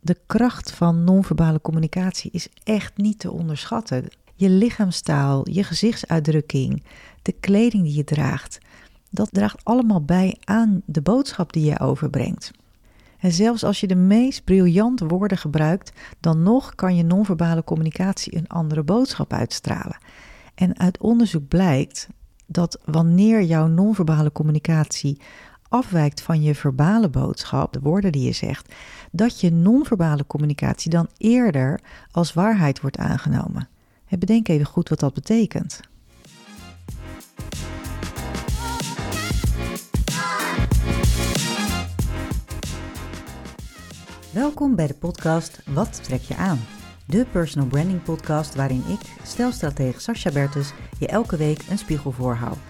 De kracht van non-verbale communicatie is echt niet te onderschatten. Je lichaamstaal, je gezichtsuitdrukking, de kleding die je draagt, dat draagt allemaal bij aan de boodschap die je overbrengt. En zelfs als je de meest briljante woorden gebruikt, dan nog kan je non-verbale communicatie een andere boodschap uitstralen. En uit onderzoek blijkt dat wanneer jouw non-verbale communicatie afwijkt van je verbale boodschap, de woorden die je zegt, dat je non-verbale communicatie dan eerder als waarheid wordt aangenomen. Bedenk even goed wat dat betekent. Welkom bij de podcast Wat trek je aan? De personal branding podcast waarin ik, stelstratege Sascha Bertus, je elke week een spiegel voorhoud.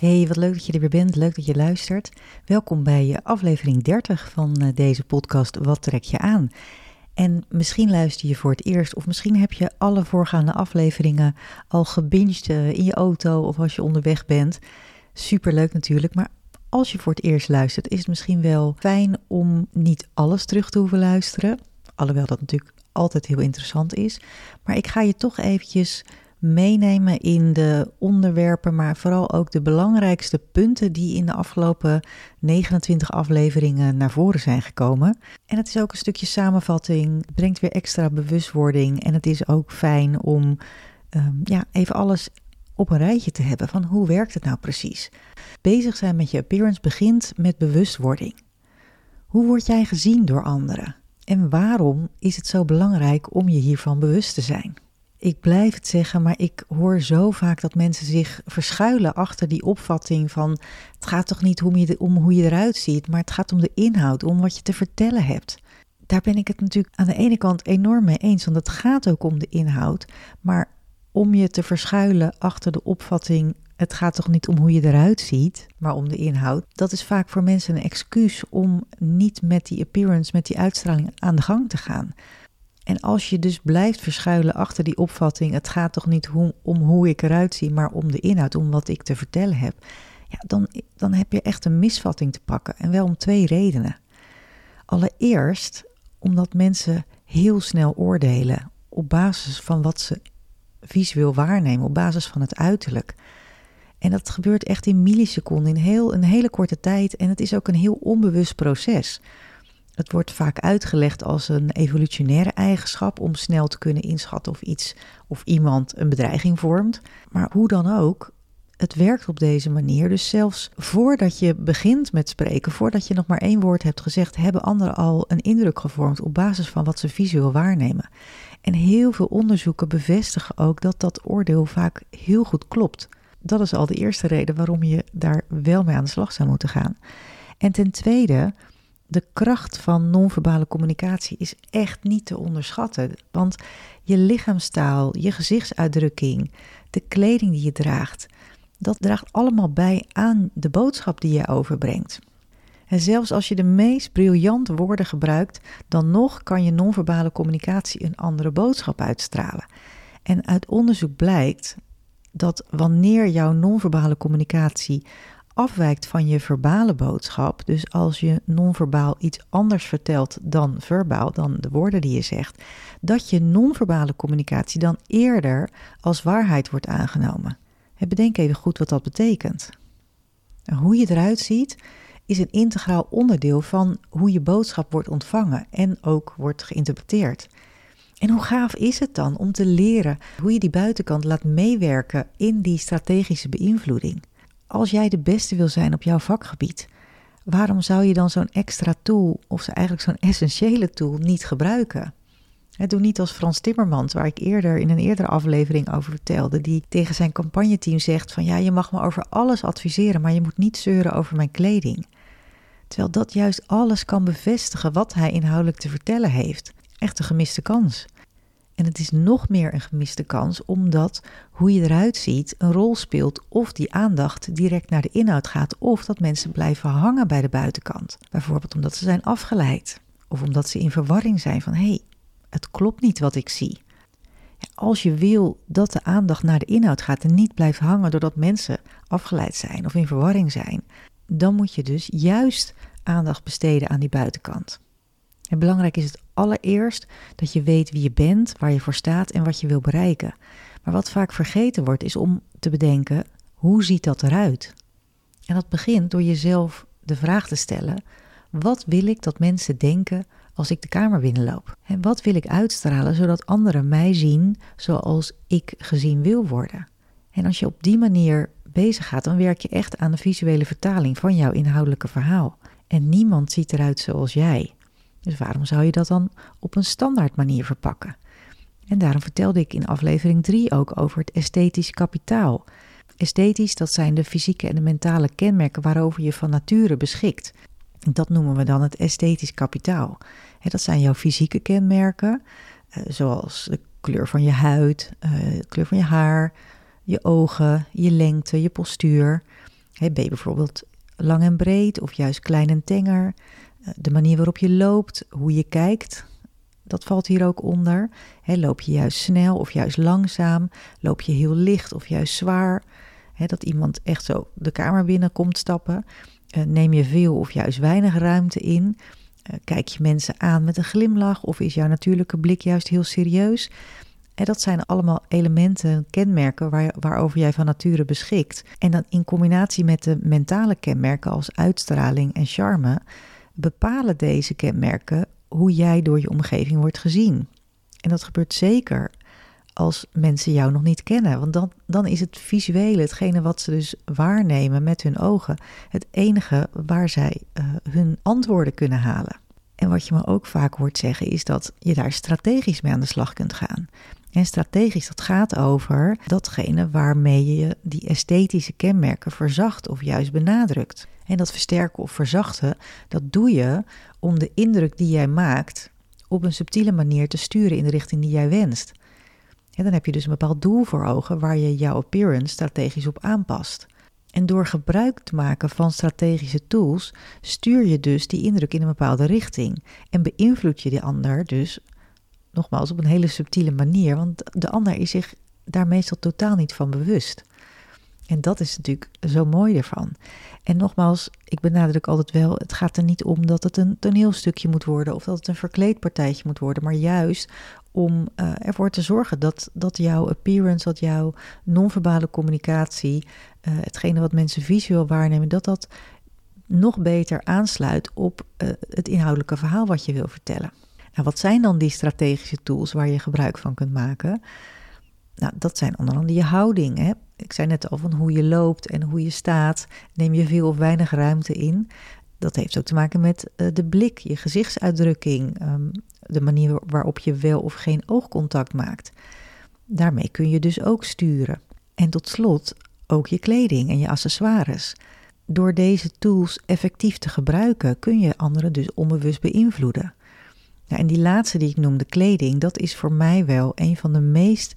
Hey, wat leuk dat je er weer bent. Leuk dat je luistert. Welkom bij aflevering 30 van eh, deze podcast Wat trek je aan? En misschien luister je voor het eerst, of misschien heb je alle voorgaande afleveringen al gebinged eh, in je auto of als je onderweg bent. Super leuk natuurlijk, maar als je voor het eerst luistert, is het misschien wel fijn om niet alles terug te hoeven luisteren. Alhoewel dat natuurlijk altijd heel interessant is. Maar ik ga je toch eventjes meenemen in de onderwerpen, maar vooral ook de belangrijkste punten die in de afgelopen 29 afleveringen naar voren zijn gekomen. En het is ook een stukje samenvatting, brengt weer extra bewustwording en het is ook fijn om um, ja, even alles op een rijtje te hebben van hoe werkt het nou precies. Bezig zijn met je appearance begint met bewustwording. Hoe word jij gezien door anderen? En waarom is het zo belangrijk om je hiervan bewust te zijn? Ik blijf het zeggen, maar ik hoor zo vaak dat mensen zich verschuilen achter die opvatting van het gaat toch niet om, je, om hoe je eruit ziet, maar het gaat om de inhoud, om wat je te vertellen hebt. Daar ben ik het natuurlijk aan de ene kant enorm mee eens, want het gaat ook om de inhoud, maar om je te verschuilen achter de opvatting het gaat toch niet om hoe je eruit ziet, maar om de inhoud. Dat is vaak voor mensen een excuus om niet met die appearance, met die uitstraling aan de gang te gaan. En als je dus blijft verschuilen achter die opvatting, het gaat toch niet om hoe ik eruit zie, maar om de inhoud, om wat ik te vertellen heb, ja, dan, dan heb je echt een misvatting te pakken. En wel om twee redenen. Allereerst omdat mensen heel snel oordelen op basis van wat ze visueel waarnemen, op basis van het uiterlijk. En dat gebeurt echt in milliseconden, in heel, een hele korte tijd. En het is ook een heel onbewust proces. Het wordt vaak uitgelegd als een evolutionaire eigenschap om snel te kunnen inschatten of iets of iemand een bedreiging vormt. Maar hoe dan ook, het werkt op deze manier. Dus zelfs voordat je begint met spreken, voordat je nog maar één woord hebt gezegd, hebben anderen al een indruk gevormd op basis van wat ze visueel waarnemen. En heel veel onderzoeken bevestigen ook dat dat oordeel vaak heel goed klopt. Dat is al de eerste reden waarom je daar wel mee aan de slag zou moeten gaan. En ten tweede, de kracht van non-verbale communicatie is echt niet te onderschatten. Want je lichaamstaal, je gezichtsuitdrukking, de kleding die je draagt, dat draagt allemaal bij aan de boodschap die je overbrengt. En zelfs als je de meest briljante woorden gebruikt, dan nog kan je non-verbale communicatie een andere boodschap uitstralen. En uit onderzoek blijkt dat wanneer jouw non-verbale communicatie afwijkt van je verbale boodschap, dus als je non-verbaal iets anders vertelt dan verbaal, dan de woorden die je zegt, dat je non-verbale communicatie dan eerder als waarheid wordt aangenomen. Bedenk even goed wat dat betekent. Hoe je eruit ziet is een integraal onderdeel van hoe je boodschap wordt ontvangen en ook wordt geïnterpreteerd. En hoe gaaf is het dan om te leren hoe je die buitenkant laat meewerken in die strategische beïnvloeding? Als jij de beste wil zijn op jouw vakgebied, waarom zou je dan zo'n extra tool, of eigenlijk zo'n essentiële tool, niet gebruiken? doe niet als Frans Timmermans, waar ik eerder in een eerdere aflevering over vertelde, die tegen zijn campagneteam zegt van ja, je mag me over alles adviseren, maar je moet niet zeuren over mijn kleding. Terwijl dat juist alles kan bevestigen wat hij inhoudelijk te vertellen heeft. Echt een gemiste kans. En het is nog meer een gemiste kans omdat hoe je eruit ziet een rol speelt of die aandacht direct naar de inhoud gaat of dat mensen blijven hangen bij de buitenkant. Bijvoorbeeld omdat ze zijn afgeleid of omdat ze in verwarring zijn van hé, hey, het klopt niet wat ik zie. Als je wil dat de aandacht naar de inhoud gaat en niet blijft hangen doordat mensen afgeleid zijn of in verwarring zijn, dan moet je dus juist aandacht besteden aan die buitenkant. En belangrijk is het allereerst dat je weet wie je bent, waar je voor staat en wat je wil bereiken. Maar wat vaak vergeten wordt, is om te bedenken: hoe ziet dat eruit? En dat begint door jezelf de vraag te stellen: wat wil ik dat mensen denken als ik de kamer binnenloop? En wat wil ik uitstralen zodat anderen mij zien zoals ik gezien wil worden? En als je op die manier bezig gaat, dan werk je echt aan de visuele vertaling van jouw inhoudelijke verhaal. En niemand ziet eruit zoals jij. Dus waarom zou je dat dan op een standaard manier verpakken? En daarom vertelde ik in aflevering 3 ook over het esthetisch kapitaal. Esthetisch, dat zijn de fysieke en de mentale kenmerken waarover je van nature beschikt. Dat noemen we dan het esthetisch kapitaal. Dat zijn jouw fysieke kenmerken, eh, zoals de kleur van je huid, eh, de kleur van je haar, je ogen, je lengte, je postuur. Ben je bijvoorbeeld lang en breed of juist klein en tenger? Eh, de manier waarop je loopt, hoe je kijkt, dat valt hier ook onder. loop je juist snel of juist langzaam? Loop je heel licht of juist zwaar? dat iemand echt zo de kamer binnen komt stappen. Eh, neem je veel of juist weinig ruimte in? Eh, kijk je mensen aan met een glimlach of is jouw natuurlijke blik juist heel serieus? En dat zijn allemaal elementen, kenmerken waar, waarover jij van nature beschikt. En dan in combinatie met de mentale kenmerken als uitstraling en charme, bepalen deze kenmerken hoe jij door je omgeving wordt gezien. En dat gebeurt zeker als mensen jou nog niet kennen. Want dan, dan is het visuele, hetgene wat ze dus waarnemen met hun ogen, het enige waar zij uh, hun antwoorden kunnen halen. En wat je me ook vaak hoort zeggen is dat je daar strategisch mee aan de slag kunt gaan. En strategisch, dat gaat over datgene waarmee je die esthetische kenmerken verzacht of juist benadrukt. En dat versterken of verzachten, dat doe je om de indruk die jij maakt op een subtiele manier te sturen in de richting die jij wenst. En dan heb je dus een bepaald doel voor ogen waar je jouw appearance strategisch op aanpast. En door gebruik te maken van strategische tools stuur je dus die indruk in een bepaalde richting en beïnvloed je de ander dus nogmaals op een hele subtiele manier, want de ander is zich daar meestal totaal niet van bewust. En dat is natuurlijk zo mooi ervan. En nogmaals, ik benadruk altijd wel, het gaat er niet om dat het een toneelstukje moet worden of dat het een verkleedpartijtje moet worden, maar juist om uh, ervoor te zorgen dat, dat jouw appearance, dat jouw non-verbale communicatie, uh, hetgene wat mensen visueel waarnemen, dat dat nog beter aansluit op uh, het inhoudelijke verhaal wat je wil vertellen. Nou, wat zijn dan die strategische tools waar je gebruik van kunt maken? Nou, dat zijn onder andere je houding. Hè? Ik zei net al van hoe je loopt en hoe je staat. Neem je veel of weinig ruimte in? Dat heeft ook te maken met uh, de blik, je gezichtsuitdrukking, um, de manier waarop je wel of geen oogcontact maakt. Daarmee kun je dus ook sturen. En tot slot ook je kleding en je accessoires. Door deze tools effectief te gebruiken kun je anderen dus onbewust beïnvloeden. En die laatste die ik noemde, kleding, dat is voor mij wel een van de meest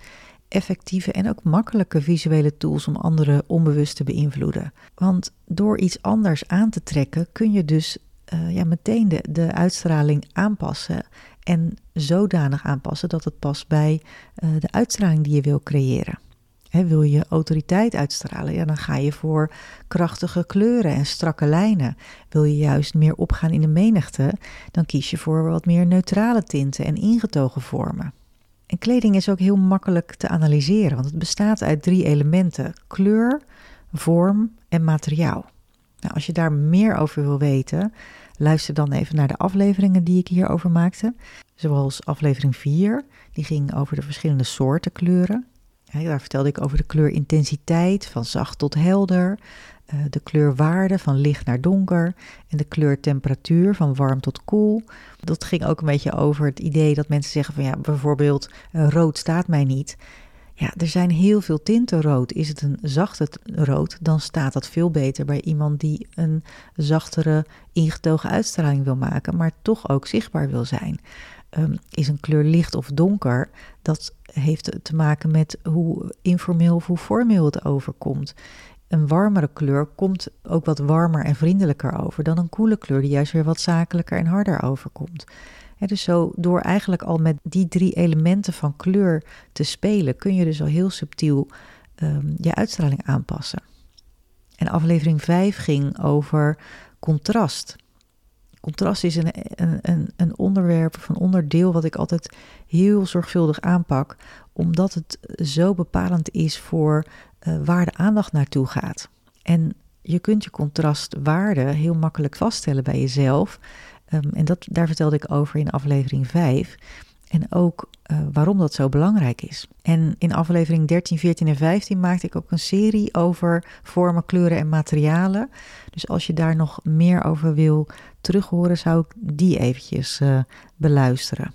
effectieve en ook makkelijke visuele tools om anderen onbewust te beïnvloeden. Want door iets anders aan te trekken kun je dus uh, ja, meteen de, de uitstraling aanpassen en zodanig aanpassen dat het past bij uh, de uitstraling die je wil creëren wil je autoriteit uitstralen, ja, dan ga je voor krachtige kleuren en strakke lijnen. Wil je juist meer opgaan in de menigte, dan kies je voor wat meer neutrale tinten en ingetogen vormen. En kleding is ook heel makkelijk te analyseren, want het bestaat uit drie elementen: kleur, vorm en materiaal. Nou, als je daar meer over wil weten, luister dan even naar de afleveringen die ik hierover maakte. Zoals aflevering 4, die ging over de verschillende soorten kleuren daar vertelde ik over de kleurintensiteit, van zacht tot helder, uh, de kleurwaarde van licht naar donker en de kleurtemperatuur van warm tot koel. Dat ging ook een beetje over het idee dat mensen zeggen van ja, bijvoorbeeld uh, rood staat mij niet. Ja, er zijn heel veel tinten rood. Is het een zachte rood, dan staat dat veel beter bij iemand die een zachtere, ingetogen uitstraling wil maken, maar toch ook zichtbaar wil zijn. Ehm, is een kleur licht of donker, dat heeft te maken met hoe informeel of hoe formeel het overkomt. Een warmere kleur komt ook wat warmer en vriendelijker over dan een koele kleur die juist weer wat zakelijker en harder overkomt. dus zo door eigenlijk al met die drie elementen van kleur te spelen, kun je dus al heel subtiel ehm, je uitstraling aanpassen. En aflevering 5 ging over contrast. Contrast is een, een, een onderwerp of een onderdeel wat ik altijd heel zorgvuldig aanpak, omdat het zo bepalend is voor uh, waar de aandacht naartoe gaat. En je kunt je contrastwaarde heel makkelijk vaststellen bij jezelf. Um, en dat, daar vertelde ik over in aflevering 5. En ook uh, waarom dat zo belangrijk is. En in aflevering 13, 14 en 15 maakte ik ook een serie over vormen, kleuren en materialen. Dus als je daar nog meer over wil terughoren, zou ik die eventjes uh, beluisteren.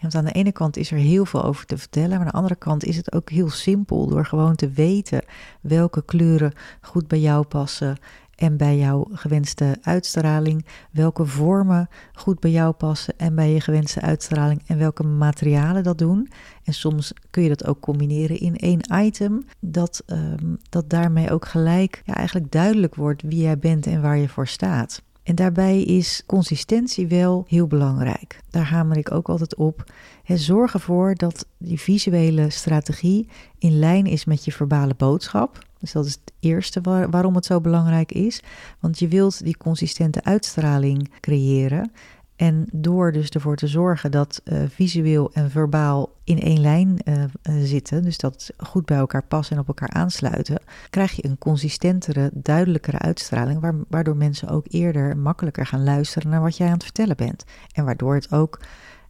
Want aan de ene kant is er heel veel over te vertellen, maar aan de andere kant is het ook heel simpel door gewoon te weten welke kleuren goed bij jou passen en bij jouw gewenste uitstraling, welke vormen goed bij jou passen en bij je gewenste uitstraling en welke materialen dat doen. En soms kun je dat ook combineren in één item, dat, um, dat daarmee ook gelijk ja, eigenlijk duidelijk wordt wie jij bent en waar je voor staat. En daarbij is consistentie wel heel belangrijk. Daar hamer ik ook altijd op. zorg ervoor dat die visuele strategie in lijn is met je verbale boodschap. Dus dat is het eerste waarom het zo belangrijk is. Want je wilt die consistente uitstraling creëren. En door dus ervoor te zorgen dat uh, visueel en verbaal in één lijn uh, zitten, dus dat goed bij elkaar passen en op elkaar aansluiten, krijg je een consistentere, duidelijkere uitstraling, waardoor mensen ook eerder makkelijker gaan luisteren naar wat jij aan het vertellen bent. En waardoor het ook,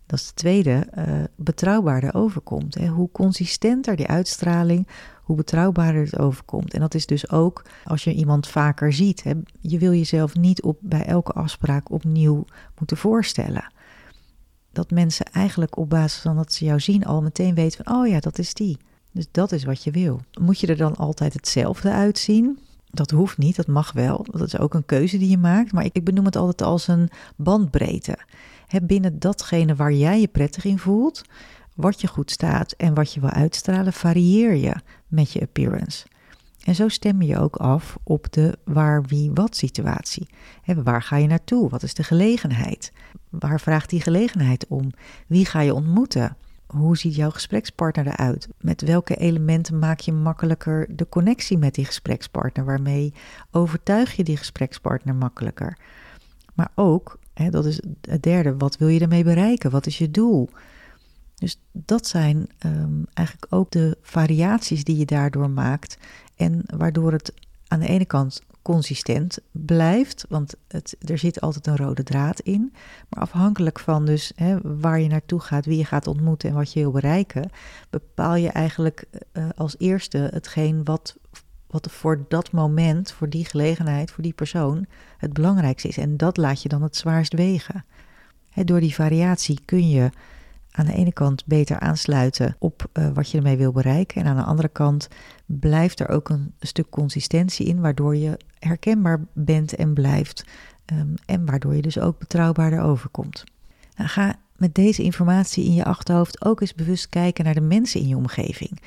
dat is de tweede, uh, betrouwbaarder overkomt. Hè? Hoe consistenter die uitstraling, hoe betrouwbaarder het overkomt. En dat is dus ook als je iemand vaker ziet. Hè, je wil jezelf niet op, bij elke afspraak opnieuw moeten voorstellen. Dat mensen eigenlijk op basis van dat ze jou zien al meteen weten van, oh ja, dat is die. Dus dat is wat je wil. Moet je er dan altijd hetzelfde uitzien? Dat hoeft niet, dat mag wel. Dat is ook een keuze die je maakt. Maar ik benoem het altijd als een bandbreedte. Binnen datgene waar jij je prettig in voelt, wat je goed staat en wat je wil uitstralen, varieer je met je appearance. En zo stem je ook af op de waar, wie, wat situatie. waar ga je naartoe? Wat is de gelegenheid? Waar vraagt die gelegenheid om? Wie ga je ontmoeten? Hoe ziet jouw gesprekspartner eruit? Met welke elementen maak je makkelijker de connectie met die gesprekspartner? Waarmee overtuig je die gesprekspartner makkelijker? Maar ook, hè, dat is het derde, wat wil je ermee bereiken? Wat is je doel? Dus dat zijn ehm, eigenlijk ook de variaties die je daardoor maakt. En waardoor het aan de ene kant consistent blijft, want het, er zit altijd een rode draad in. Maar afhankelijk van dus hè, waar je naartoe gaat, wie je gaat ontmoeten en wat je wil bereiken, bepaal je eigenlijk uh, als eerste hetgeen wat, wat voor dat moment, voor die gelegenheid, voor die persoon het belangrijkste is. En dat laat je dan het zwaarst wegen. Door die variatie kun je aan de ene kant beter aansluiten op uh, wat je ermee wil bereiken. En aan de andere kant blijft er ook een stuk consistentie in, waardoor je herkenbaar bent en blijft. Um, en waardoor je dus ook betrouwbaarder overkomt. Nou, ga met deze informatie in je achterhoofd ook eens bewust kijken naar de mensen in je omgeving.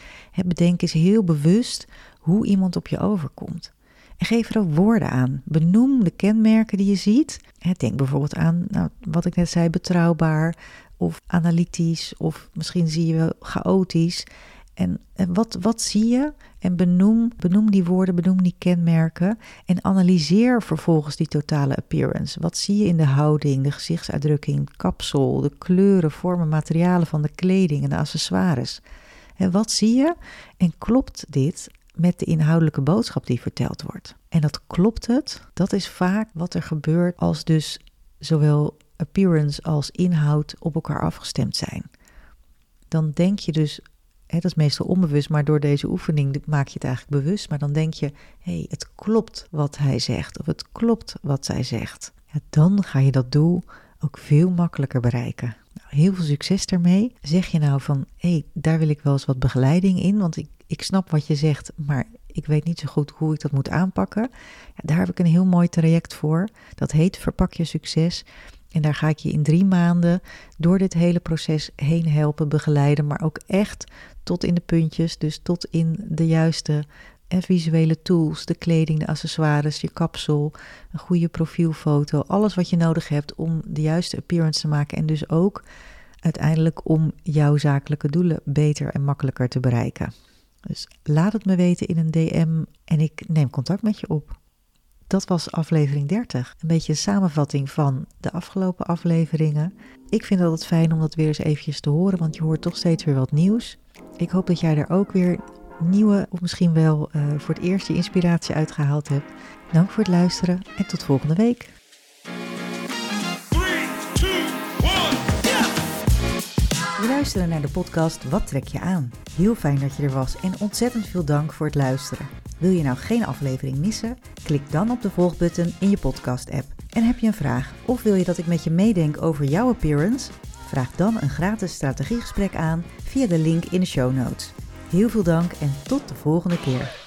bedenk eens heel bewust hoe iemand op je overkomt. En geef er ook woorden aan. Benoem de kenmerken die je ziet. Denk bijvoorbeeld aan nou, wat ik net zei: betrouwbaar, of analytisch of misschien zie je wel chaotisch. En, en wat, wat zie je? En benoem, benoem die woorden, benoem die kenmerken en analyseer vervolgens die totale appearance. Wat zie je in de houding, de gezichtsuitdrukking, kapsel, de kleuren, vormen, materialen van de kleding en de accessoires? En wat zie je? En klopt dit met de inhoudelijke boodschap die verteld wordt? En dat klopt het, dat is vaak wat er gebeurt als dus zowel appearance als inhoud op elkaar afgestemd zijn. Dan denk je dus, hè, dat is meestal onbewust, maar door deze oefening maak je het eigenlijk bewust. Maar dan denk je, hé, hey, het klopt wat hij zegt of het klopt wat zij zegt. Ja, dan ga je dat doel ook veel makkelijker bereiken. Nou, heel veel succes daarmee. Zeg je nou van, hé, hey, daar wil ik wel eens wat begeleiding in, want ik, ik snap wat je zegt, maar ik weet niet zo goed hoe ik dat moet aanpakken. Ja, daar heb ik een heel mooi traject voor. Dat heet Verpak je succes. En daar ga ik je in drie maanden door dit hele proces heen helpen, begeleiden, maar ook echt tot in de puntjes, dus tot in de juiste en visuele tools, de kleding, de accessoires, je kapsel, een goede profielfoto, alles wat je nodig hebt om de juiste appearance te maken en dus ook uiteindelijk om jouw zakelijke doelen beter en makkelijker te bereiken. Dus laat het me weten in een DM en ik neem contact met je op. Dat was aflevering 30. Een beetje een samenvatting van de afgelopen afleveringen. Ik vind het altijd fijn om dat weer eens eventjes te horen, want je hoort toch steeds weer wat nieuws. Ik hoop dat jij er ook weer nieuwe of misschien wel uh, voor het eerst je inspiratie uitgehaald hebt. Dank voor het luisteren en tot volgende week. We luisteren naar de podcast Wat trek je aan? Heel fijn dat je er was en ontzettend veel dank voor het luisteren. Wil je nou geen aflevering missen? Klik dan op de volgbutton in je podcast-app. En heb je een vraag of wil je dat ik met je meedenk over jouw appearance? Vraag dan een gratis strategiegesprek aan via de link in de show notes. Heel veel dank en tot de volgende keer.